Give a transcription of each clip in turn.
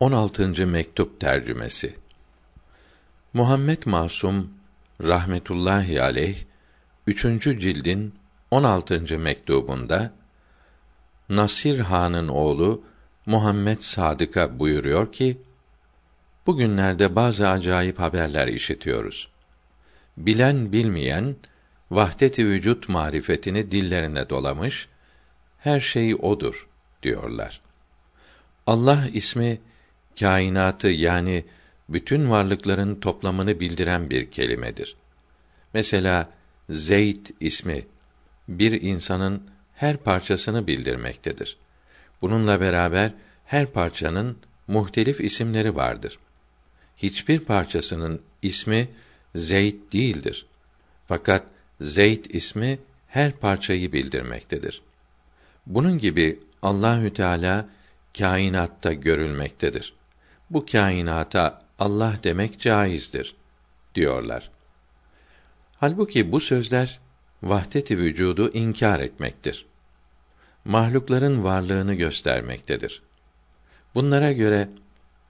16. mektup tercümesi. Muhammed Masum rahmetullahi aleyh 3. cildin 16. mektubunda Nasir Han'ın oğlu Muhammed Sadık'a buyuruyor ki: Bugünlerde bazı acayip haberler işitiyoruz. Bilen bilmeyen vahdet-i vücut marifetini dillerine dolamış, her şey odur diyorlar. Allah ismi kainatı yani bütün varlıkların toplamını bildiren bir kelimedir. Mesela Zeyd ismi bir insanın her parçasını bildirmektedir. Bununla beraber her parçanın muhtelif isimleri vardır. Hiçbir parçasının ismi Zeyd değildir. Fakat Zeyd ismi her parçayı bildirmektedir. Bunun gibi Allahü Teala kainatta görülmektedir. Bu kainata Allah demek caizdir diyorlar. Halbuki bu sözler vahdet-i vücudu inkar etmektir. Mahlukların varlığını göstermektedir. Bunlara göre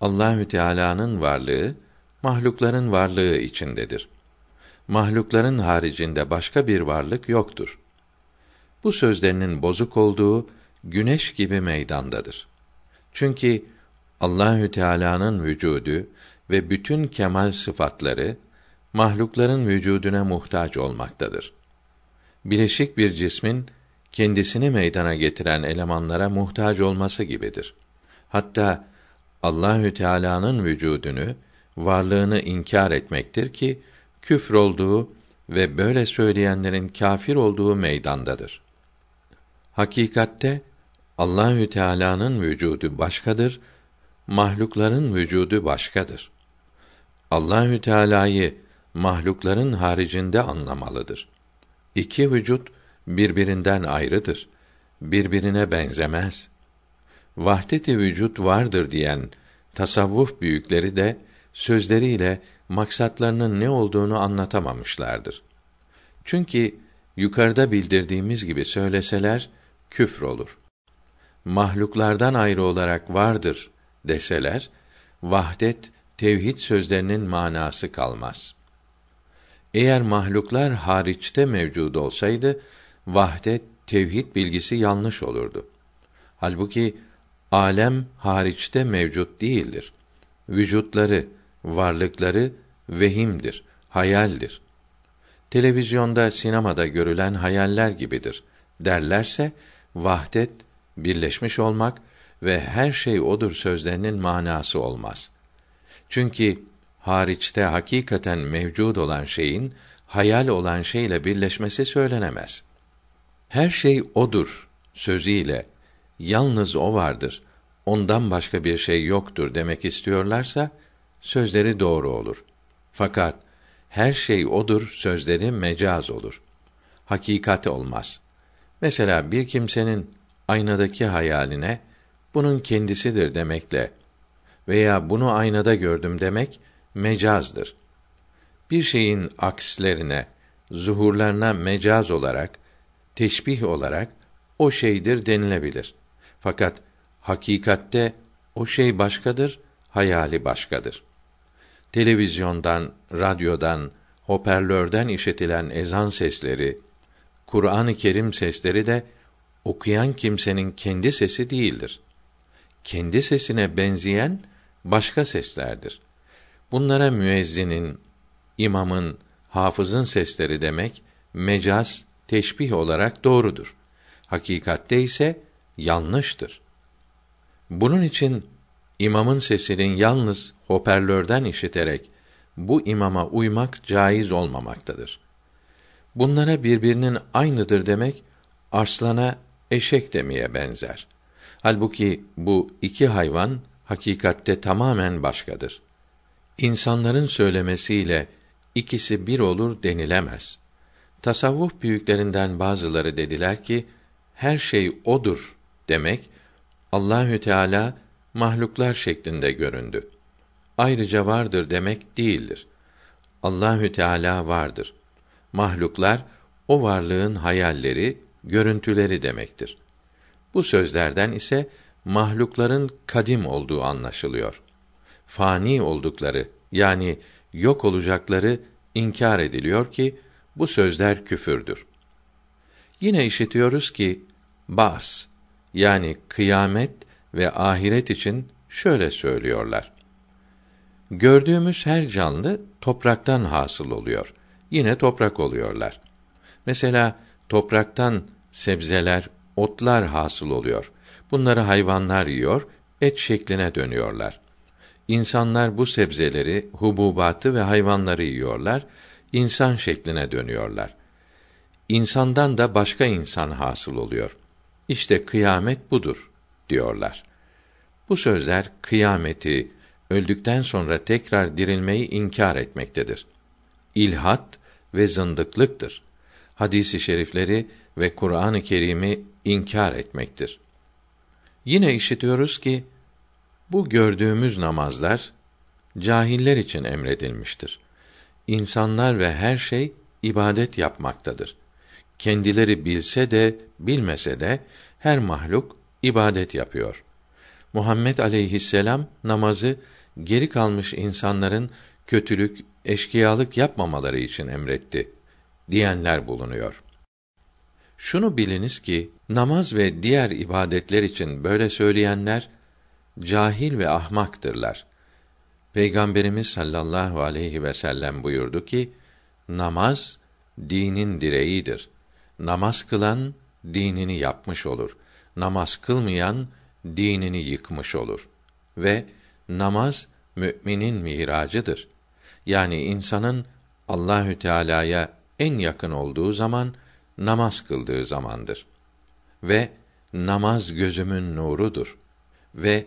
Allahü Teala'nın varlığı mahlukların varlığı içindedir. Mahlukların haricinde başka bir varlık yoktur. Bu sözlerinin bozuk olduğu güneş gibi meydandadır. Çünkü Allahü Teala'nın vücudu ve bütün kemal sıfatları mahlukların vücuduna muhtaç olmaktadır. Bileşik bir cismin kendisini meydana getiren elemanlara muhtaç olması gibidir. Hatta Allahü Teala'nın vücudunu, varlığını inkar etmektir ki küfr olduğu ve böyle söyleyenlerin kâfir olduğu meydandadır. Hakikatte Allahü Teala'nın vücudu başkadır, mahlukların vücudu başkadır. Allahü Teala'yı mahlukların haricinde anlamalıdır. İki vücut birbirinden ayrıdır. Birbirine benzemez. Vahdet-i vücut vardır diyen tasavvuf büyükleri de sözleriyle maksatlarının ne olduğunu anlatamamışlardır. Çünkü yukarıda bildirdiğimiz gibi söyleseler küfr olur. Mahluklardan ayrı olarak vardır deseler vahdet tevhid sözlerinin manası kalmaz. Eğer mahluklar hariçte mevcud olsaydı vahdet tevhid bilgisi yanlış olurdu. Halbuki alem hariçte mevcut değildir. Vücutları, varlıkları vehimdir, hayaldir. Televizyonda, sinemada görülen hayaller gibidir derlerse vahdet birleşmiş olmak ve her şey odur sözlerinin manası olmaz. Çünkü hariçte hakikaten mevcud olan şeyin hayal olan şeyle birleşmesi söylenemez. Her şey odur sözüyle yalnız o vardır. Ondan başka bir şey yoktur demek istiyorlarsa sözleri doğru olur. Fakat her şey odur sözleri mecaz olur. Hakikat olmaz. Mesela bir kimsenin aynadaki hayaline bunun kendisidir demekle veya bunu aynada gördüm demek mecazdır. Bir şeyin akslerine, zuhurlarına mecaz olarak, teşbih olarak o şeydir denilebilir. Fakat hakikatte o şey başkadır, hayali başkadır. Televizyondan, radyodan, hoparlörden işitilen ezan sesleri, Kur'an-ı Kerim sesleri de okuyan kimsenin kendi sesi değildir. Kendi sesine benzeyen başka seslerdir. Bunlara müezzinin, imamın, hafızın sesleri demek mecaz, teşbih olarak doğrudur. Hakikatte ise yanlıştır. Bunun için imamın sesinin yalnız hoparlörden işiterek bu imama uymak caiz olmamaktadır. Bunlara birbirinin aynıdır demek arslana eşek demeye benzer. Halbuki bu iki hayvan hakikatte tamamen başkadır. İnsanların söylemesiyle ikisi bir olur denilemez. Tasavvuf büyüklerinden bazıları dediler ki her şey odur demek Allahü Teala mahluklar şeklinde göründü. Ayrıca vardır demek değildir. Allahü Teala vardır. Mahluklar o varlığın hayalleri, görüntüleri demektir. Bu sözlerden ise mahlukların kadim olduğu anlaşılıyor. Fani oldukları yani yok olacakları inkar ediliyor ki bu sözler küfürdür. Yine işitiyoruz ki bas yani kıyamet ve ahiret için şöyle söylüyorlar. Gördüğümüz her canlı topraktan hasıl oluyor. Yine toprak oluyorlar. Mesela topraktan sebzeler, otlar hasıl oluyor. Bunları hayvanlar yiyor, et şekline dönüyorlar. İnsanlar bu sebzeleri, hububatı ve hayvanları yiyorlar, insan şekline dönüyorlar. İnsandan da başka insan hasıl oluyor. İşte kıyamet budur diyorlar. Bu sözler kıyameti, öldükten sonra tekrar dirilmeyi inkar etmektedir. İlhat ve zındıklıktır. Hadisi şerifleri ve Kur'an-ı Kerim'i inkar etmektir. Yine işitiyoruz ki bu gördüğümüz namazlar cahiller için emredilmiştir. İnsanlar ve her şey ibadet yapmaktadır. Kendileri bilse de bilmese de her mahluk ibadet yapıyor. Muhammed aleyhisselam namazı geri kalmış insanların kötülük, eşkıyalık yapmamaları için emretti diyenler bulunuyor. Şunu biliniz ki namaz ve diğer ibadetler için böyle söyleyenler cahil ve ahmaktırlar. Peygamberimiz sallallahu aleyhi ve sellem buyurdu ki namaz dinin direğidir. Namaz kılan dinini yapmış olur. Namaz kılmayan dinini yıkmış olur. Ve namaz müminin miracıdır. Yani insanın Allahü Teala'ya en yakın olduğu zaman namaz kıldığı zamandır. Ve namaz gözümün nurudur. Ve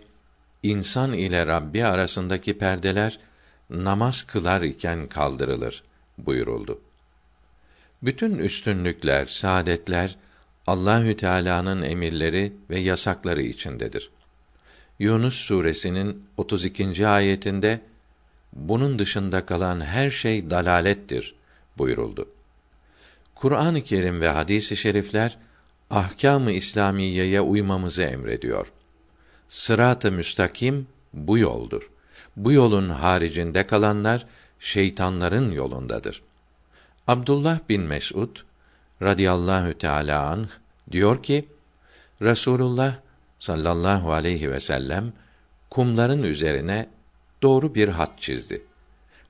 insan ile Rabbi arasındaki perdeler namaz kılar iken kaldırılır buyuruldu. Bütün üstünlükler, saadetler Allahü Teala'nın emirleri ve yasakları içindedir. Yunus suresinin 32. ayetinde bunun dışında kalan her şey dalalettir buyuruldu. Kur'an-ı Kerim ve hadis-i şerifler ahkâm-ı İslamiyeye uymamızı emrediyor. Sırat-ı müstakim bu yoldur. Bu yolun haricinde kalanlar şeytanların yolundadır. Abdullah bin Mes'ud radıyallahu teala anh diyor ki Resulullah sallallahu aleyhi ve sellem kumların üzerine doğru bir hat çizdi.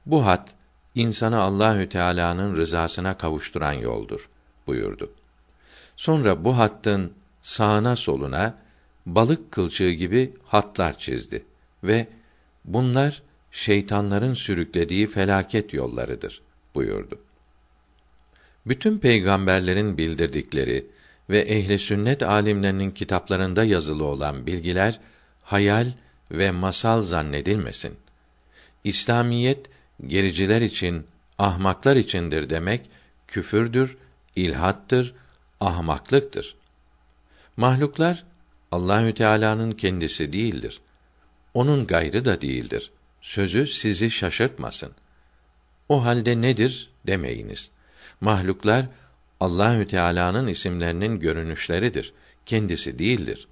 Bu hat insanı Allahü Teala'nın rızasına kavuşturan yoldur buyurdu. Sonra bu hattın sağına soluna balık kılçığı gibi hatlar çizdi ve bunlar şeytanların sürüklediği felaket yollarıdır buyurdu. Bütün peygamberlerin bildirdikleri ve ehli sünnet alimlerinin kitaplarında yazılı olan bilgiler hayal ve masal zannedilmesin. İslamiyet gericiler için, ahmaklar içindir demek küfürdür, ilhattır, ahmaklıktır. Mahluklar Allahü Teala'nın kendisi değildir. Onun gayrı da değildir. Sözü sizi şaşırtmasın. O halde nedir demeyiniz. Mahluklar Allahü Teala'nın isimlerinin görünüşleridir. Kendisi değildir.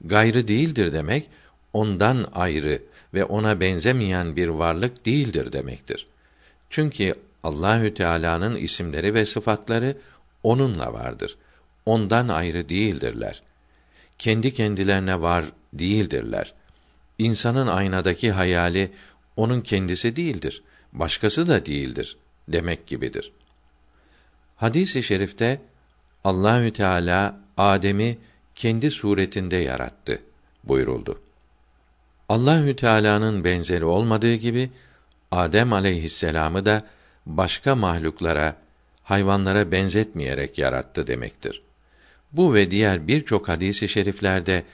Gayrı değildir demek ondan ayrı ve ona benzemeyen bir varlık değildir demektir. Çünkü Allahü Teala'nın isimleri ve sıfatları onunla vardır. Ondan ayrı değildirler. Kendi kendilerine var değildirler. İnsanın aynadaki hayali onun kendisi değildir, başkası da değildir demek gibidir. Hadis-i şerifte Allahü Teala Adem'i kendi suretinde yarattı buyuruldu. Allahü Teala'nın benzeri olmadığı gibi Adem aleyhisselamı da başka mahluklara, hayvanlara benzetmeyerek yarattı demektir. Bu ve diğer birçok hadisi şeriflerde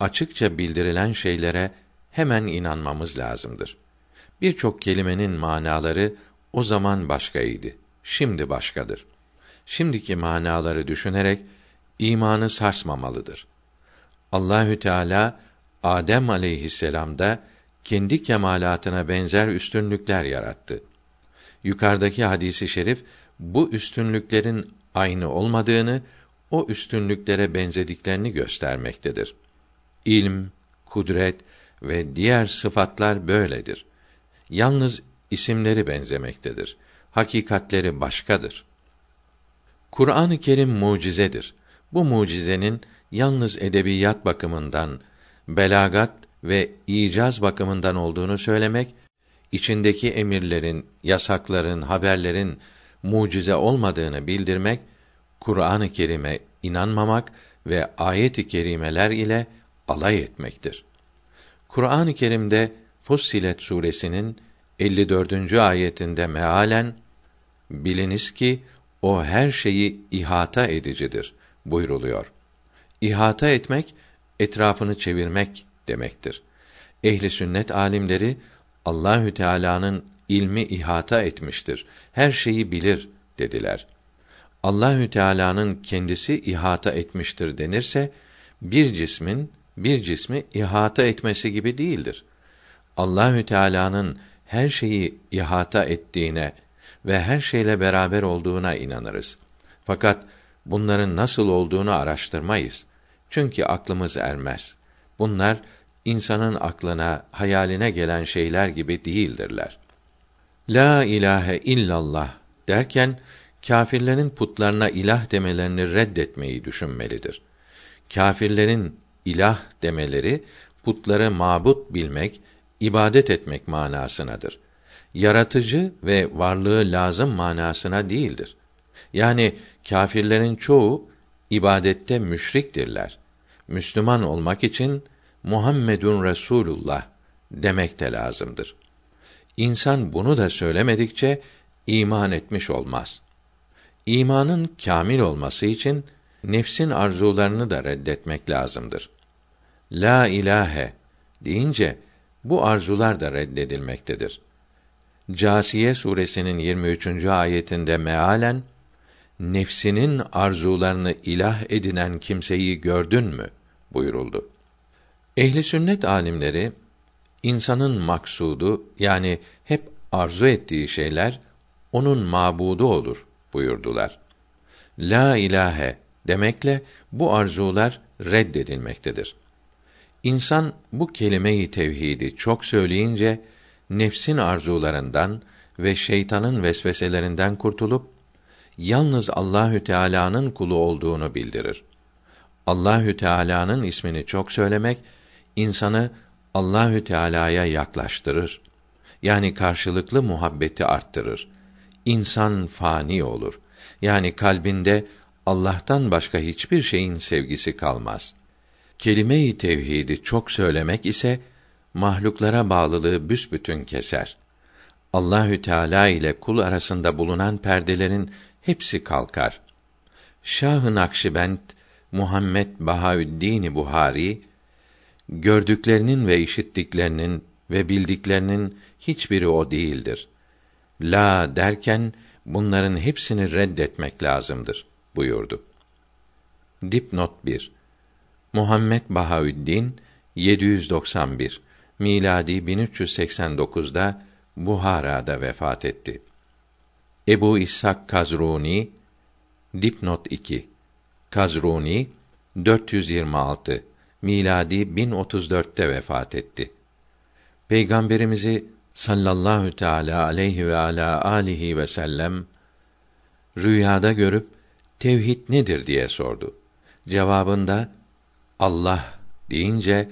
açıkça bildirilen şeylere hemen inanmamız lazımdır. Birçok kelimenin manaları o zaman başkaydı, şimdi başkadır. Şimdiki manaları düşünerek imanı sarsmamalıdır. Allahü Teala Adem aleyhisselam'da kendi kemalatına benzer üstünlükler yarattı. Yukarıdaki hadisi şerif bu üstünlüklerin aynı olmadığını, o üstünlüklere benzediklerini göstermektedir. İlm, kudret ve diğer sıfatlar böyledir. Yalnız isimleri benzemektedir. Hakikatleri başkadır. Kur'an-ı Kerim mucizedir. Bu mucizenin yalnız edebiyat bakımından, belagat ve icaz bakımından olduğunu söylemek, içindeki emirlerin, yasakların, haberlerin mucize olmadığını bildirmek, Kur'an-ı Kerim'e inanmamak ve ayet-i kerimeler ile alay etmektir. Kur'an-ı Kerim'de Fussilet suresinin 54. ayetinde mealen biliniz ki o her şeyi ihata edicidir buyruluyor. İhata etmek etrafını çevirmek demektir. Ehli sünnet alimleri Allahü Teala'nın ilmi ihata etmiştir. Her şeyi bilir dediler. Allahü Teala'nın kendisi ihata etmiştir denirse bir cismin bir cismi ihata etmesi gibi değildir. Allahü Teala'nın her şeyi ihata ettiğine ve her şeyle beraber olduğuna inanırız. Fakat bunların nasıl olduğunu araştırmayız. Çünkü aklımız ermez. Bunlar insanın aklına, hayaline gelen şeyler gibi değildirler. La ilahe illallah derken kâfirlerin putlarına ilah demelerini reddetmeyi düşünmelidir. Kâfirlerin ilah demeleri putları mabut bilmek, ibadet etmek manasınadır. Yaratıcı ve varlığı lazım manasına değildir. Yani kâfirlerin çoğu ibadette müşriktirler. Müslüman olmak için Muhammedun Resulullah demek de lazımdır. İnsan bunu da söylemedikçe iman etmiş olmaz. İmanın kamil olması için nefsin arzularını da reddetmek lazımdır. La ilahe deyince bu arzular da reddedilmektedir. Câsiye suresinin 23. ayetinde mealen nefsinin arzularını ilah edinen kimseyi gördün mü buyuruldu. Ehli sünnet alimleri insanın maksudu yani hep arzu ettiği şeyler onun mabudu olur buyurdular. La ilahe demekle bu arzular reddedilmektedir. İnsan bu kelimeyi tevhidi çok söyleyince nefsin arzularından ve şeytanın vesveselerinden kurtulup yalnız Allahü Teala'nın kulu olduğunu bildirir. Allahü Teala'nın ismini çok söylemek insanı Allahü Teala'ya yaklaştırır. Yani karşılıklı muhabbeti arttırır. İnsan fani olur. Yani kalbinde Allah'tan başka hiçbir şeyin sevgisi kalmaz. Kelime-i tevhidi çok söylemek ise mahluklara bağlılığı büsbütün keser. Allahü Teala ile kul arasında bulunan perdelerin hepsi kalkar. Şah-ı Nakşibend Muhammed Bahaüddin Buhari gördüklerinin ve işittiklerinin ve bildiklerinin hiçbiri o değildir. La derken bunların hepsini reddetmek lazımdır buyurdu. Dipnot 1 Muhammed Bahaüddin 791 miladi 1389'da Buhara'da vefat etti. Ebu İshak Kazruni dipnot 2 Kazruni 426 miladi 1034'te vefat etti. Peygamberimizi sallallahu teala aleyhi ve ala alihi ve sellem rüyada görüp tevhid nedir diye sordu. Cevabında Allah deyince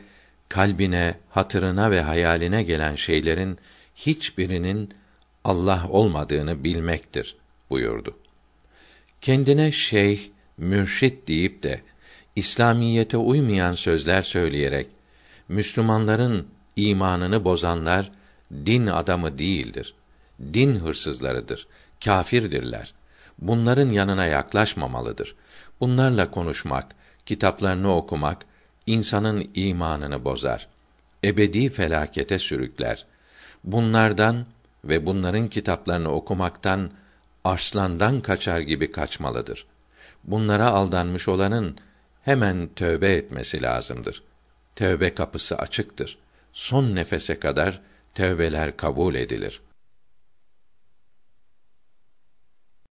kalbine, hatırına ve hayaline gelen şeylerin hiçbirinin Allah olmadığını bilmektir buyurdu. Kendine şeyh, mürşit deyip de İslamiyete uymayan sözler söyleyerek Müslümanların imanını bozanlar din adamı değildir. Din hırsızlarıdır, kâfirdirler. Bunların yanına yaklaşmamalıdır. Bunlarla konuşmak, kitaplarını okumak insanın imanını bozar. Ebedi felakete sürükler. Bunlardan ve bunların kitaplarını okumaktan arslandan kaçar gibi kaçmalıdır. Bunlara aldanmış olanın hemen tövbe etmesi lazımdır. Tövbe kapısı açıktır. Son nefese kadar tövbeler kabul edilir.''